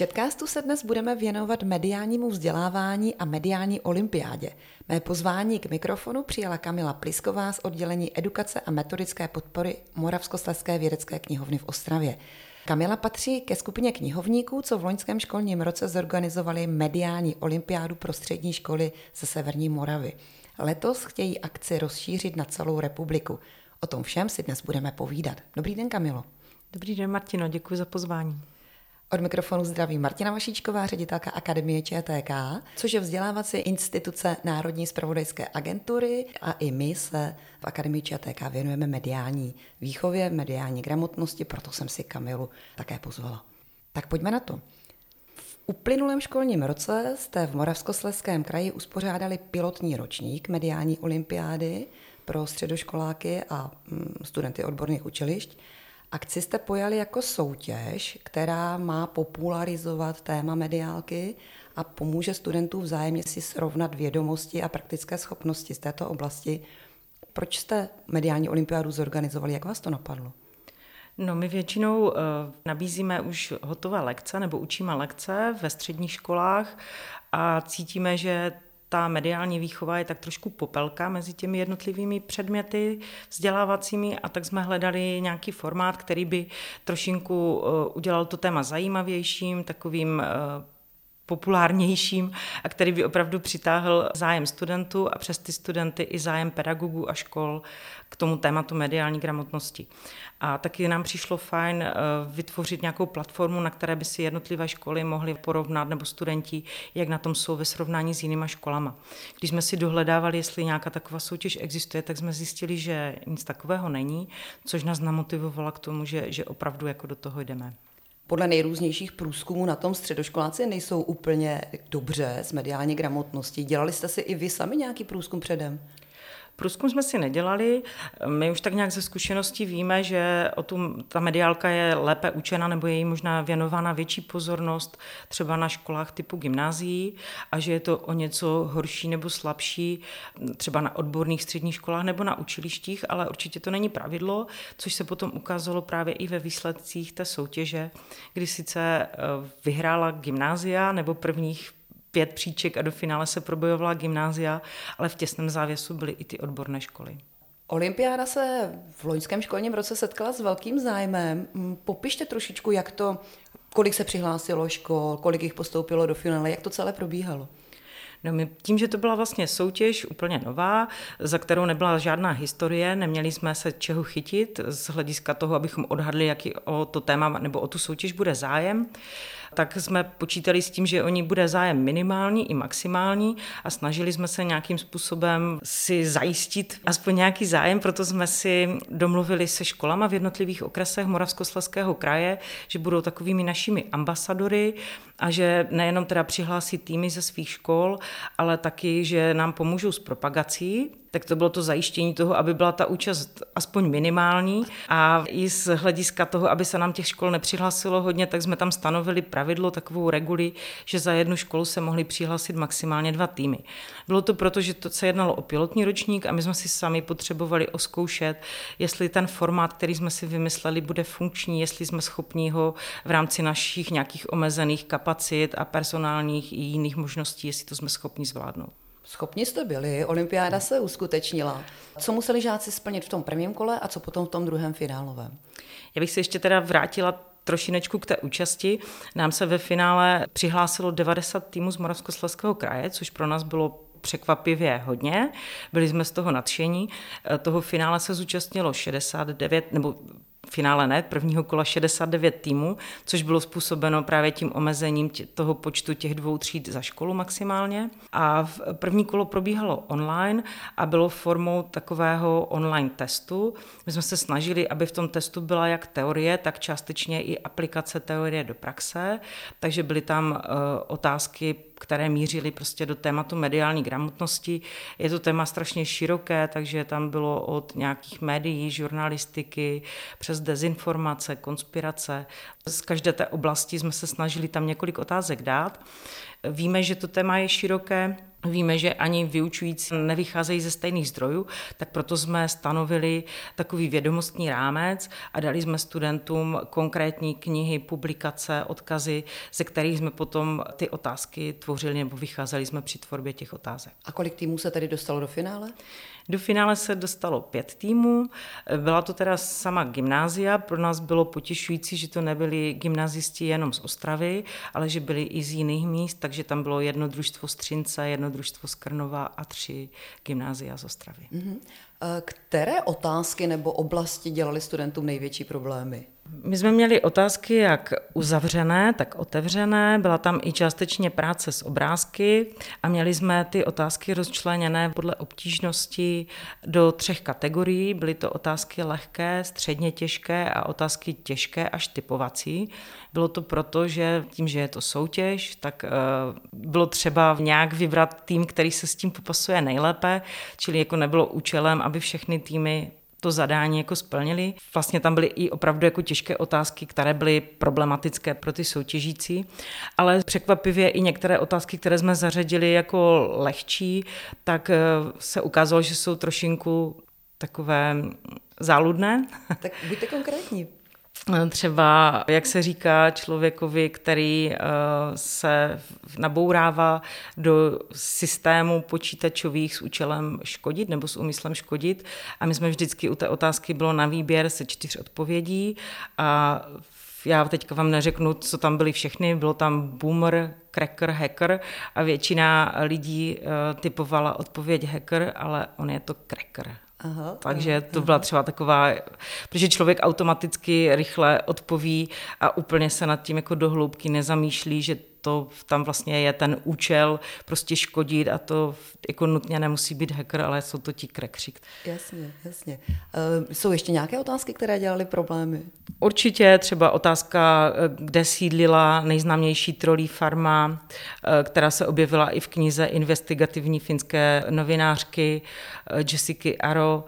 Četkástu se dnes budeme věnovat mediálnímu vzdělávání a mediální olympiádě. Mé pozvání k mikrofonu přijala Kamila Plisková z oddělení edukace a metodické podpory Moravskoslezské vědecké knihovny v Ostravě. Kamila patří ke skupině knihovníků, co v loňském školním roce zorganizovali mediální olympiádu pro střední školy ze Severní Moravy. Letos chtějí akci rozšířit na celou republiku. O tom všem si dnes budeme povídat. Dobrý den, Kamilo. Dobrý den, Martino, děkuji za pozvání. Od mikrofonu zdraví Martina Vašíčková, ředitelka Akademie ČTK, což je vzdělávací instituce Národní spravodajské agentury a i my se v Akademii ČTK věnujeme mediální výchově, mediální gramotnosti, proto jsem si Kamilu také pozvala. Tak pojďme na to. V uplynulém školním roce jste v Moravskoslezském kraji uspořádali pilotní ročník mediální olympiády pro středoškoláky a mm, studenty odborných učilišť. Akci jste pojali jako soutěž, která má popularizovat téma mediálky a pomůže studentům vzájemně si srovnat vědomosti a praktické schopnosti z této oblasti. Proč jste mediální olympiádu zorganizovali? Jak vás to napadlo? No, my většinou uh, nabízíme už hotové lekce nebo učíme lekce ve středních školách a cítíme, že ta mediální výchova je tak trošku popelka mezi těmi jednotlivými předměty vzdělávacími a tak jsme hledali nějaký formát, který by trošinku eh, udělal to téma zajímavějším, takovým eh, populárnějším a který by opravdu přitáhl zájem studentů a přes ty studenty i zájem pedagogů a škol k tomu tématu mediální gramotnosti. A taky nám přišlo fajn eh, vytvořit nějakou platformu, na které by si jednotlivé školy mohly porovnat, nebo studenti, jak na tom jsou ve srovnání s jinýma školama. Když jsme si dohledávali, jestli nějaká taková soutěž existuje, tak jsme zjistili, že nic takového není, což nás namotivovalo k tomu, že, že opravdu jako do toho jdeme podle nejrůznějších průzkumů na tom středoškoláci nejsou úplně dobře s mediální gramotností. Dělali jste si i vy sami nějaký průzkum předem? Průzkum jsme si nedělali, my už tak nějak ze zkušeností víme, že o tu, ta mediálka je lépe učena nebo je jí možná věnována větší pozornost třeba na školách typu gymnázií a že je to o něco horší nebo slabší třeba na odborných středních školách nebo na učilištích, ale určitě to není pravidlo, což se potom ukázalo právě i ve výsledcích té soutěže, kdy sice eh, vyhrála gymnázia nebo prvních pět příček a do finále se probojovala gymnázia, ale v těsném závěsu byly i ty odborné školy. Olympiáda se v loňském školním roce setkala s velkým zájmem. Popište trošičku, jak to, kolik se přihlásilo škol, kolik jich postoupilo do finále, jak to celé probíhalo. No my tím, že to byla vlastně soutěž úplně nová, za kterou nebyla žádná historie, neměli jsme se čeho chytit z hlediska toho, abychom odhadli, jaký o to téma nebo o tu soutěž bude zájem, tak jsme počítali s tím, že o ní bude zájem minimální i maximální a snažili jsme se nějakým způsobem si zajistit aspoň nějaký zájem, proto jsme si domluvili se školama v jednotlivých okresech Moravskoslezského kraje, že budou takovými našimi ambasadory a že nejenom teda přihlásí týmy ze svých škol, ale taky, že nám pomůžou s propagací tak to bylo to zajištění toho, aby byla ta účast aspoň minimální a i z hlediska toho, aby se nám těch škol nepřihlásilo hodně, tak jsme tam stanovili pravidlo, takovou reguli, že za jednu školu se mohli přihlásit maximálně dva týmy. Bylo to proto, že to se jednalo o pilotní ročník a my jsme si sami potřebovali oskoušet, jestli ten formát, který jsme si vymysleli, bude funkční, jestli jsme schopni ho v rámci našich nějakých omezených kapacit a personálních i jiných možností, jestli to jsme schopni zvládnout. Schopni jste byli, olympiáda se uskutečnila. Co museli žáci splnit v tom prvním kole a co potom v tom druhém finálovém? Já bych se ještě teda vrátila trošinečku k té účasti. Nám se ve finále přihlásilo 90 týmů z Moravskoslezského kraje, což pro nás bylo překvapivě hodně. Byli jsme z toho nadšení. Toho finále se zúčastnilo 69, nebo finále ne, prvního kola 69 týmů, což bylo způsobeno právě tím omezením tě, toho počtu těch dvou tříd za školu maximálně. A v první kolo probíhalo online a bylo formou takového online testu. My jsme se snažili, aby v tom testu byla jak teorie, tak částečně i aplikace teorie do praxe, takže byly tam uh, otázky které mířily prostě do tématu mediální gramotnosti. Je to téma strašně široké, takže tam bylo od nějakých médií, žurnalistiky, přes dezinformace, konspirace. Z každé té oblasti jsme se snažili tam několik otázek dát. Víme, že to téma je široké, Víme, že ani vyučující nevycházejí ze stejných zdrojů, tak proto jsme stanovili takový vědomostní rámec a dali jsme studentům konkrétní knihy, publikace, odkazy, ze kterých jsme potom ty otázky tvořili nebo vycházeli jsme při tvorbě těch otázek. A kolik týmů se tedy dostalo do finále? Do finále se dostalo pět týmů. Byla to teda sama gymnázia. Pro nás bylo potěšující, že to nebyli gymnazisti jenom z Ostravy, ale že byli i z jiných míst, takže tam bylo jedno družstvo Střince, jedno družstvo z Krnova a tři gymnázia z Ostravy. Mm-hmm. Které otázky nebo oblasti dělali studentům největší problémy? My jsme měli otázky jak uzavřené, tak otevřené. Byla tam i částečně práce s obrázky a měli jsme ty otázky rozčleněné podle obtížnosti do třech kategorií. Byly to otázky lehké, středně těžké a otázky těžké až typovací. Bylo to proto, že tím, že je to soutěž, tak uh, bylo třeba nějak vybrat tým, který se s tím popasuje nejlépe, čili jako nebylo účelem, aby všechny týmy to zadání jako splnili. Vlastně tam byly i opravdu jako těžké otázky, které byly problematické pro ty soutěžící, ale překvapivě i některé otázky, které jsme zařadili jako lehčí, tak eh, se ukázalo, že jsou trošinku takové záludné. Tak buďte konkrétní. Třeba, jak se říká člověkovi, který eh, se nabourává do systému počítačových s účelem škodit nebo s úmyslem škodit. A my jsme vždycky u té otázky bylo na výběr se čtyř odpovědí a já teďka vám neřeknu, co tam byly všechny, bylo tam boomer, cracker, hacker a většina lidí eh, typovala odpověď hacker, ale on je to cracker. Aha, Takže to byla třeba taková, protože člověk automaticky rychle odpoví a úplně se nad tím jako dohloubky nezamýšlí, že to tam vlastně je ten účel prostě škodit a to jako nutně nemusí být hacker, ale jsou to ti krekři. Jasně, jasně. Uh, jsou ještě nějaké otázky, které dělaly problémy? Určitě třeba otázka, kde sídlila nejznámější trolí farma, eh, která se objevila i v knize investigativní finské novinářky eh, Jessica Aro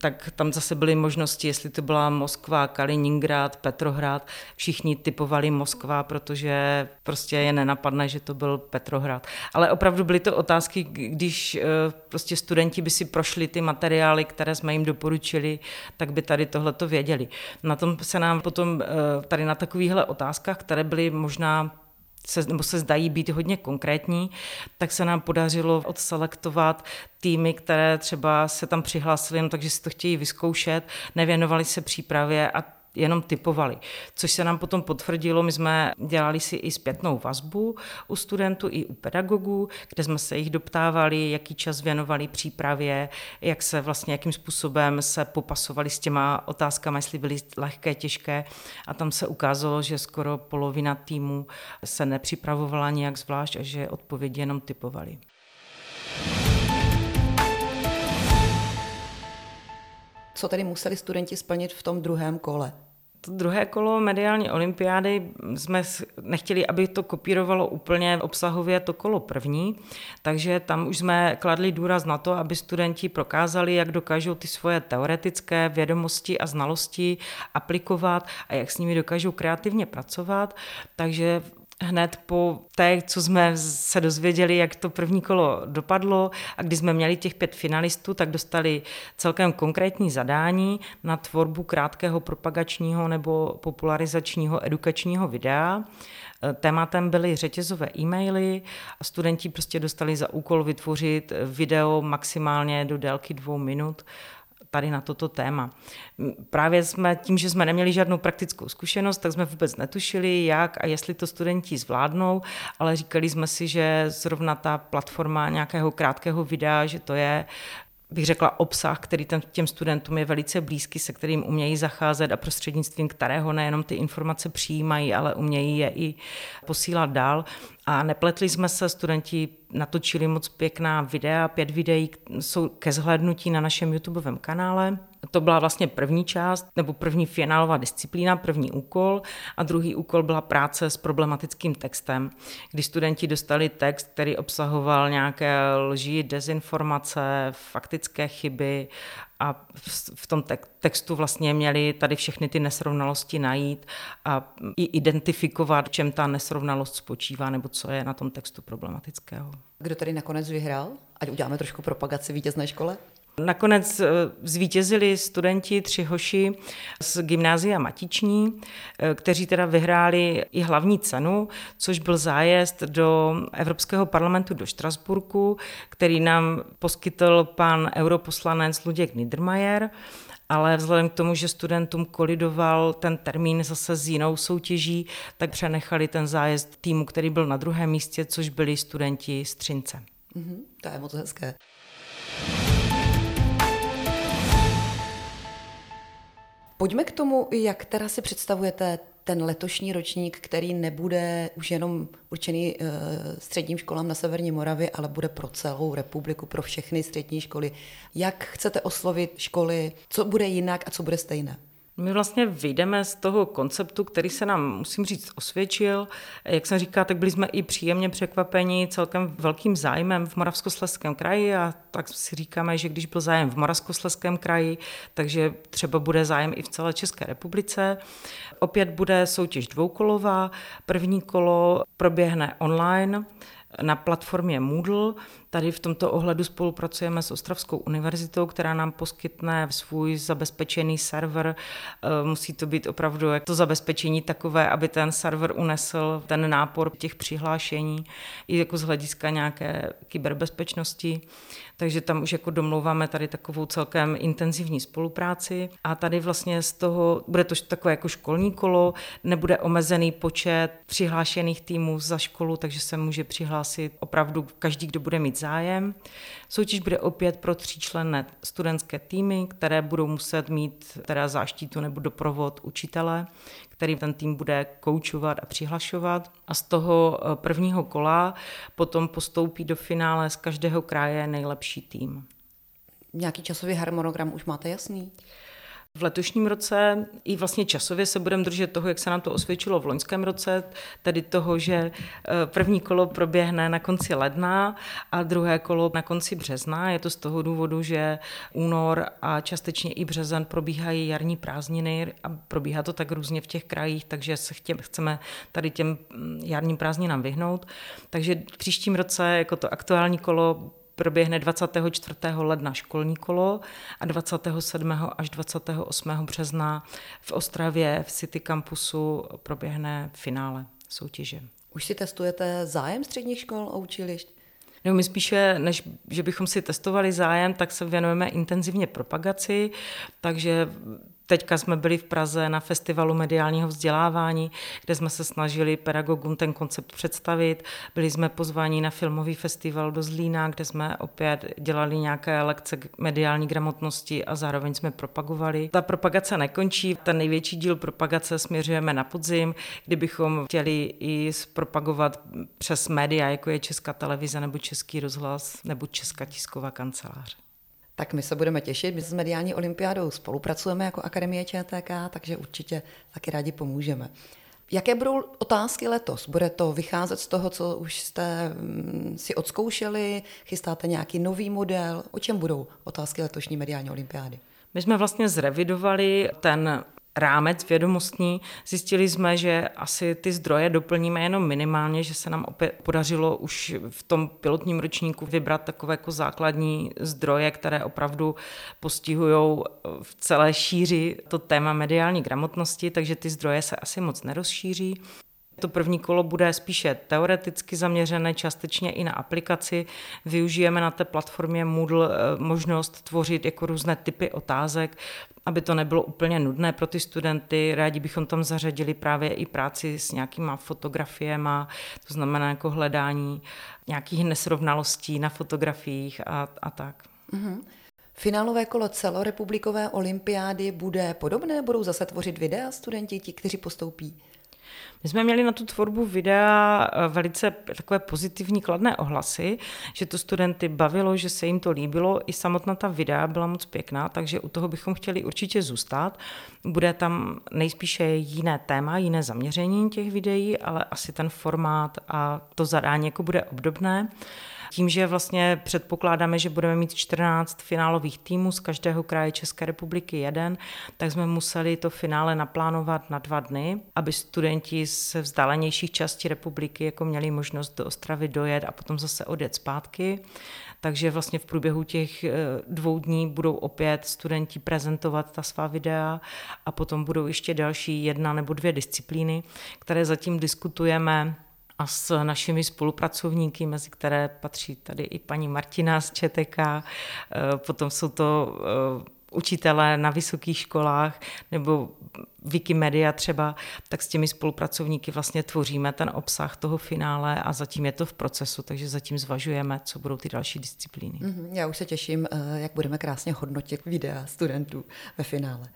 tak tam zase byly možnosti, jestli to byla Moskva, Kaliningrad, Petrohrad. Všichni typovali Moskva, protože prostě je nenapadne, že to byl Petrohrad. Ale opravdu byly to otázky, když eh, prostě studenti by si prošli ty materiály, které jsme jim doporučili, tak by tady tohle to věděli. Na tom se nám potom eh, tady na takovýchhle otázkách, které byly možná se, nebo se zdají být hodně konkrétní, tak se nám podařilo odselektovat týmy, které třeba se tam přihlásili, no, takže si to chtějí vyzkoušet, nevěnovali se přípravě a jenom typovali. Což se nám potom potvrdilo, my jsme dělali si i zpětnou vazbu u studentů i u pedagogů, kde jsme se jich doptávali, jaký čas věnovali přípravě, jak se vlastně, jakým způsobem se popasovali s těma otázkami, jestli byly lehké, těžké. A tam se ukázalo, že skoro polovina týmu se nepřipravovala nějak zvlášť a že odpovědi jenom typovali. Co tedy museli studenti splnit v tom druhém kole? To druhé kolo mediální olympiády jsme nechtěli, aby to kopírovalo úplně obsahově to kolo první, takže tam už jsme kladli důraz na to, aby studenti prokázali, jak dokážou ty svoje teoretické vědomosti a znalosti aplikovat a jak s nimi dokážou kreativně pracovat. Takže hned po té, co jsme se dozvěděli, jak to první kolo dopadlo a když jsme měli těch pět finalistů, tak dostali celkem konkrétní zadání na tvorbu krátkého propagačního nebo popularizačního edukačního videa. Tématem byly řetězové e-maily a studenti prostě dostali za úkol vytvořit video maximálně do délky dvou minut tady na toto téma. Právě jsme tím, že jsme neměli žádnou praktickou zkušenost, tak jsme vůbec netušili, jak a jestli to studenti zvládnou, ale říkali jsme si, že zrovna ta platforma nějakého krátkého videa, že to je bych řekla, obsah, který těm studentům je velice blízký, se kterým umějí zacházet a prostřednictvím kterého nejenom ty informace přijímají, ale umějí je i posílat dál. A nepletli jsme se, studenti natočili moc pěkná videa, pět videí jsou ke zhlédnutí na našem YouTubeovém kanále. To byla vlastně první část, nebo první finálová disciplína, první úkol a druhý úkol byla práce s problematickým textem, kdy studenti dostali text, který obsahoval nějaké lži, dezinformace, faktické chyby a v tom textu vlastně měli tady všechny ty nesrovnalosti najít a i identifikovat, v čem ta nesrovnalost spočívá nebo co je na tom textu problematického. Kdo tady nakonec vyhrál? Ať uděláme trošku propagaci vítězné škole. Nakonec eh, zvítězili studenti tři hoši z gymnázia Matiční, eh, kteří teda vyhráli i hlavní cenu, což byl zájezd do Evropského parlamentu do Štrasburku, který nám poskytl pan europoslanec Luděk Niedermayer ale vzhledem k tomu, že studentům kolidoval ten termín zase s jinou soutěží, tak přenechali ten zájezd týmu, který byl na druhém místě, což byli studenti z Třince. Mm-hmm, to je moc hezké. Pojďme k tomu, jak teda si představujete ten letošní ročník, který nebude už jenom určený uh, středním školám na Severní Moravě, ale bude pro celou republiku, pro všechny střední školy. Jak chcete oslovit školy, co bude jinak a co bude stejné? My vlastně vyjdeme z toho konceptu, který se nám, musím říct, osvědčil. Jak jsem říkala, tak byli jsme i příjemně překvapeni celkem velkým zájmem v Moravskoslezském kraji a tak si říkáme, že když byl zájem v Moravskoslezském kraji, takže třeba bude zájem i v celé České republice. Opět bude soutěž dvoukolová. První kolo proběhne online na platformě Moodle. Tady v tomto ohledu spolupracujeme s Ostravskou univerzitou, která nám poskytne svůj zabezpečený server. Eh, musí to být opravdu to zabezpečení takové, aby ten server unesl ten nápor těch přihlášení i jako z hlediska nějaké kyberbezpečnosti. Takže tam už jako domlouváme tady takovou celkem intenzivní spolupráci a tady vlastně z toho, bude to takové jako školní kolo, nebude omezený počet přihlášených týmů za školu, takže se může přihlásit opravdu každý, kdo bude mít zájem. Soutěž bude opět pro tříčlenné studentské týmy, které budou muset mít teda záštitu nebo doprovod učitele, který ten tým bude koučovat a přihlašovat. A z toho eh, prvního kola potom postoupí do finále z každého kraje nejlepší tým. Nějaký časový harmonogram už máte jasný? V letošním roce i vlastně časově se budeme držet toho, jak se nám to osvědčilo v loňském roce, tedy toho, že eh, první kolo proběhne na konci ledna a druhé kolo na konci března. Je to z toho důvodu, že únor a částečně i březen probíhají jarní prázdniny a probíhá to tak různě v těch krajích, takže se chceme tady těm mm, jarním prázdninám vyhnout. Takže v příštím roce jako to aktuální kolo proběhne 24. ledna školní kolo a 27. až 28. března v Ostravě v City Campusu proběhne finále soutěže. Už si testujete zájem středních škol a učilišť? No, my spíše, než že bychom si testovali zájem, tak se věnujeme intenzivně propagaci, takže Teďka jsme byli v Praze na festivalu mediálního vzdělávání, kde jsme se snažili pedagogům ten koncept představit. Byli jsme pozváni na filmový festival do Zlína, kde jsme opět dělali nějaké lekce mediální gramotnosti a zároveň jsme propagovali. Ta propagace nekončí. Ten největší díl propagace směřujeme na podzim, kdybychom chtěli i propagovat přes média, jako je Česká televize nebo Český rozhlas nebo Česká tisková kancelář. Tak my se budeme těšit. My s mediální olympiádou spolupracujeme jako Akademie ČTK, takže určitě taky rádi pomůžeme. Jaké budou otázky letos? Bude to vycházet z toho, co už jste mm, si odzkoušeli? Chystáte nějaký nový model? O čem budou otázky letošní mediální olympiády? My jsme vlastně zrevidovali ten rámec vědomostní. Zjistili jsme, že asi ty zdroje doplníme jenom minimálně, že se nám opět podařilo už v tom pilotním ročníku vybrat takové jako základní zdroje, které opravdu postihují v celé šíři to téma mediální gramotnosti, takže ty zdroje se asi moc nerozšíří. To první kolo bude spíše teoreticky zaměřené, částečně i na aplikaci. Využijeme na té platformě Moodle eh, možnost tvořit jako různé typy otázek, aby to nebylo úplně nudné pro ty studenty. Rádi bychom tam zařadili právě i práci s nějakýma fotografiemi, to znamená jako hledání nějakých nesrovnalostí na fotografiích a, a tak. Mm-hmm. Finálové kolo celorepublikové olympiády bude podobné? Budou zase tvořit videa studenti, ti, kteří postoupí? My jsme měli na tu tvorbu videa eh, velice takové pozitivní kladné ohlasy, že to studenty bavilo, že se jim to líbilo, i samotná ta videa byla moc pěkná, takže u toho bychom chtěli určitě zůstat. Bude tam nejspíše jiné téma, jiné zaměření těch videí, ale asi ten formát a to zadání jako bude obdobné. Tím, že vlastně předpokládáme, že budeme mít 14 finálových týmů z každého kraje České republiky jeden, tak jsme museli to finále naplánovat na dva dny, aby studenti z vzdálenějších částí republiky jako měli možnost do Ostravy dojet a potom zase odjet zpátky. Takže vlastně v průběhu těch eh, dvou dní budou opět studenti prezentovat ta svá videa a potom budou ještě další jedna nebo dvě disciplíny, které zatím diskutujeme a s našimi spolupracovníky, mezi které patří tady i paní Martina z ČTK, eh, potom jsou to eh, učitelé na vysokých školách nebo Wikimedia třeba, tak s těmi spolupracovníky vlastně tvoříme ten obsah toho finále a zatím je to v procesu, takže zatím zvažujeme, co budou ty další disciplíny. Mhm, já už se těším, eh, jak budeme krásně hodnotit videa studentů ve finále.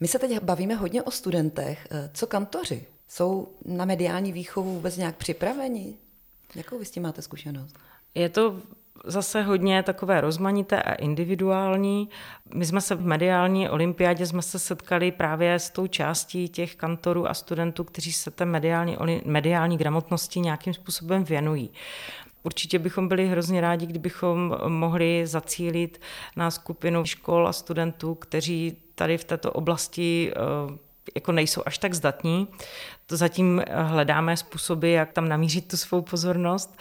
My se teď bavíme hodně o studentech. Co kantoři? Jsou na mediální výchovu vůbec nějak připraveni? Jakou vy s tím máte zkušenost? Je to zase hodně takové rozmanité a individuální. My jsme se v mediální olympiádě jsme se setkali právě s tou částí těch kantorů a studentů, kteří se té mediální, mediální gramotnosti nějakým způsobem věnují. Určitě bychom byli hrozně rádi, kdybychom mohli zacílit na skupinu škol a studentů, kteří tady v této oblasti eh, jako nejsou až tak zdatní. To zatím hledáme způsoby, jak tam namířit tu svou pozornost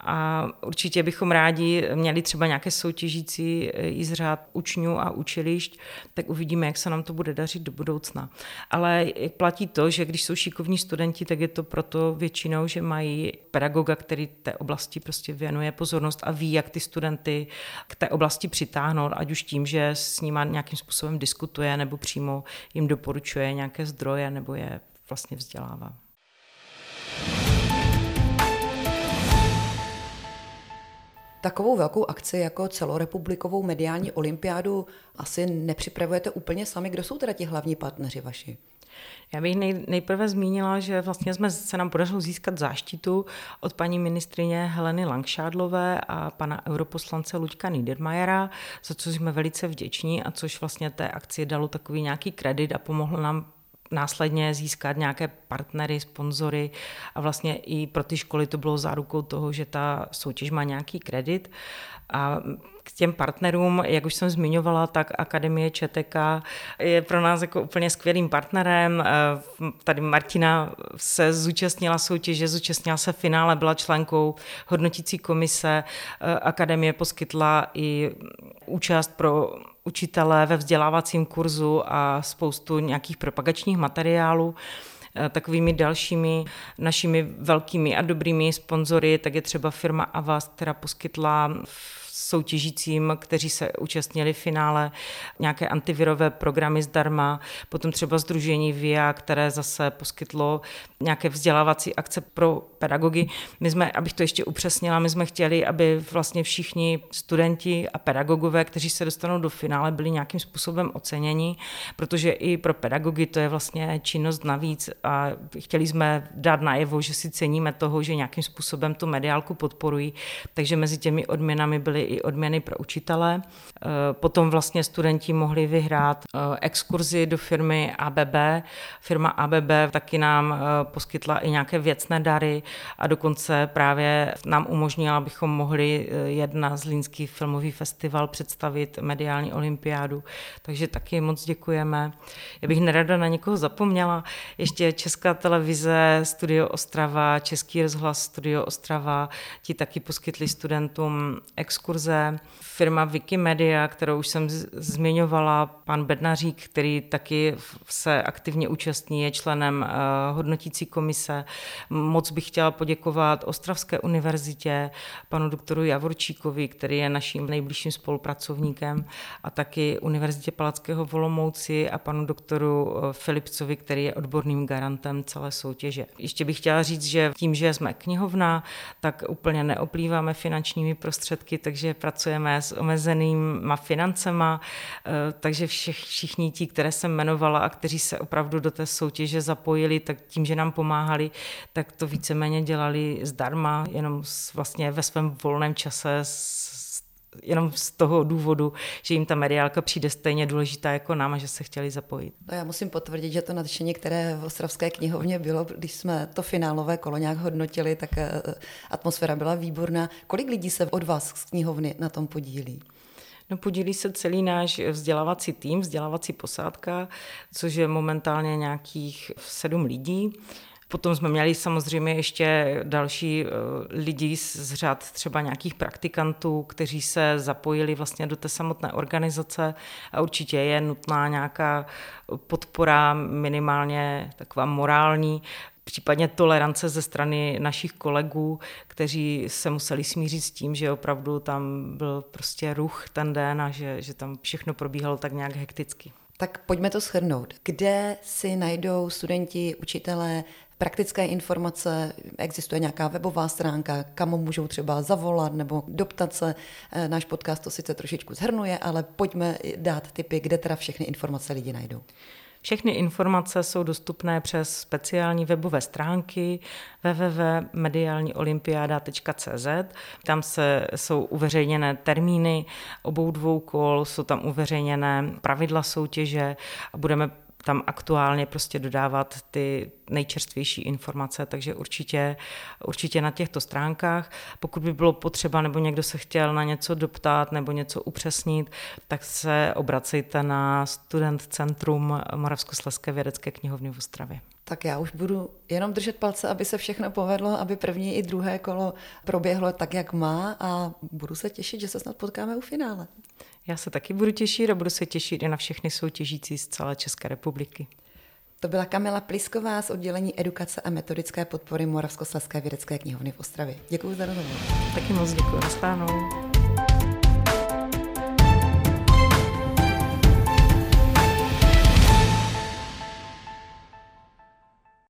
a určitě bychom rádi měli třeba nějaké soutěžící i z řád učňů a učilišť, tak uvidíme, jak se nám to bude dařit do budoucna. Ale platí to, že když jsou šikovní studenti, tak je to proto většinou, že mají pedagoga, který té oblasti prostě věnuje pozornost a ví, jak ty studenty k té oblasti přitáhnout, ať už tím, že s nimi nějakým způsobem diskutuje nebo přímo jim doporučuje nějaké zdroje nebo je vlastně vzdělává. Takovou velkou akci jako celorepublikovou mediální olympiádu asi nepřipravujete úplně sami. Kdo jsou teda ti hlavní partneři vaši? Já bych nej, nejprve zmínila, že vlastně jsme se nám podařilo získat záštitu od paní ministrině Heleny Langšádlové a pana europoslance Luďka Niedermayera, za co jsme velice vděční a což vlastně té akci dalo takový nějaký kredit a pomohlo nám následně získat nějaké partnery, sponzory a vlastně i pro ty školy to bylo zárukou toho, že ta soutěž má nějaký kredit. A k těm partnerům, jak už jsem zmiňovala, tak Akademie ČTK je pro nás jako úplně skvělým partnerem. Tady Martina se zúčastnila soutěže, zúčastnila se finále, byla členkou hodnotící komise. Akademie poskytla i účast pro učitelé ve vzdělávacím kurzu a spoustu nějakých propagačních materiálů takovými dalšími našimi velkými a dobrými sponzory, tak je třeba firma Avast, která poskytla soutěžícím, kteří se účastnili v finále, nějaké antivirové programy zdarma, potom třeba Združení VIA, které zase poskytlo nějaké vzdělávací akce pro pedagogy. My jsme, abych to ještě upřesnila, my jsme chtěli, aby vlastně všichni studenti a pedagogové, kteří se dostanou do finále, byli nějakým způsobem oceněni, protože i pro pedagogy to je vlastně činnost navíc a chtěli jsme dát najevo, že si ceníme toho, že nějakým způsobem tu mediálku podporují, takže mezi těmi odměnami byly i odměny pro učitele. Eh, potom vlastně studenti mohli vyhrát eh, exkurzi do firmy ABB. Firma ABB taky nám eh, poskytla i nějaké věcné dary a dokonce právě nám umožnila, abychom mohli jet na Zlínský filmový festival představit mediální olympiádu. Takže taky moc děkujeme. Já bych nerada na někoho zapomněla. Ještě Česká televize, Studio Ostrava, Český rozhlas, Studio Ostrava, ti taky poskytli studentům exkurze. Firma Wikimedia, kterou už jsem zmiňovala, pan Bednařík, který taky se aktivně účastní, je členem hodnotící komise. Moc bych chtěla poděkovat Ostravské univerzitě, panu doktoru Javorčíkovi, který je naším nejbližším spolupracovníkem, a taky Univerzitě Palackého Volomouci a panu doktoru eh, Filipcovi, který je odborným garantem celé soutěže. Ještě bych chtěla říct, že tím, že jsme knihovna, tak úplně neoplýváme finančními prostředky, takže pracujeme s omezenýma financema, eh, takže všech, všichni ti, které jsem jmenovala a kteří se opravdu do té soutěže zapojili, tak tím, že nám pomáhali, tak to víceméně dělali zdarma, jenom vlastně ve svém volném čase jenom z toho důvodu, že jim ta mediálka přijde stejně důležitá jako nám a že se chtěli zapojit. No já musím potvrdit, že to nadšení, které v Ostravské knihovně bylo, když jsme to finálové kolo nějak hodnotili, tak eh, atmosféra byla výborná. Kolik lidí se od vás z knihovny na tom podílí? No podílí se celý náš vzdělávací tým, vzdělávací posádka, což je momentálně nějakých sedm lidí. Potom jsme měli samozřejmě ještě další eh, lidi z řad třeba nějakých praktikantů, kteří se zapojili vlastně do té samotné organizace a určitě je nutná nějaká podpora, minimálně taková morální, případně tolerance ze strany našich kolegů, kteří se museli smířit s tím, že opravdu tam byl prostě ruch ten den a že, že tam všechno probíhalo tak nějak hekticky. Tak pojďme to shrnout. Kde si najdou studenti, učitelé praktické informace, existuje nějaká webová stránka, kam můžou třeba zavolat nebo doptat se. Eh, náš podcast to sice trošičku zhrnuje, ale pojďme dát tipy, kde teda všechny informace lidi najdou. Všechny informace jsou dostupné přes speciální webové stránky www.mediálniolympiáda.cz. Tam se jsou uveřejněné termíny obou dvou kol, jsou tam uveřejněné pravidla soutěže a budeme tam aktuálně prostě dodávat ty nejčerstvější informace, takže určitě, určitě na těchto stránkách. Pokud by bylo potřeba nebo někdo se chtěl na něco doptat nebo něco upřesnit, tak se obracejte na Student Centrum Moravskoslezské vědecké knihovny v Ostravě. Tak já už budu jenom držet palce, aby se všechno povedlo, aby první i druhé kolo proběhlo tak, jak má a budu se těšit, že se snad potkáme u finále. Já se taky budu těšit a budu se těšit i na všechny soutěžící z celé České republiky. To byla Kamila Plisková z oddělení edukace a metodické podpory Moravskoslezské vědecké knihovny v Ostravě. Děkuji za rozhovor. Taky moc děkuji. Nastánou.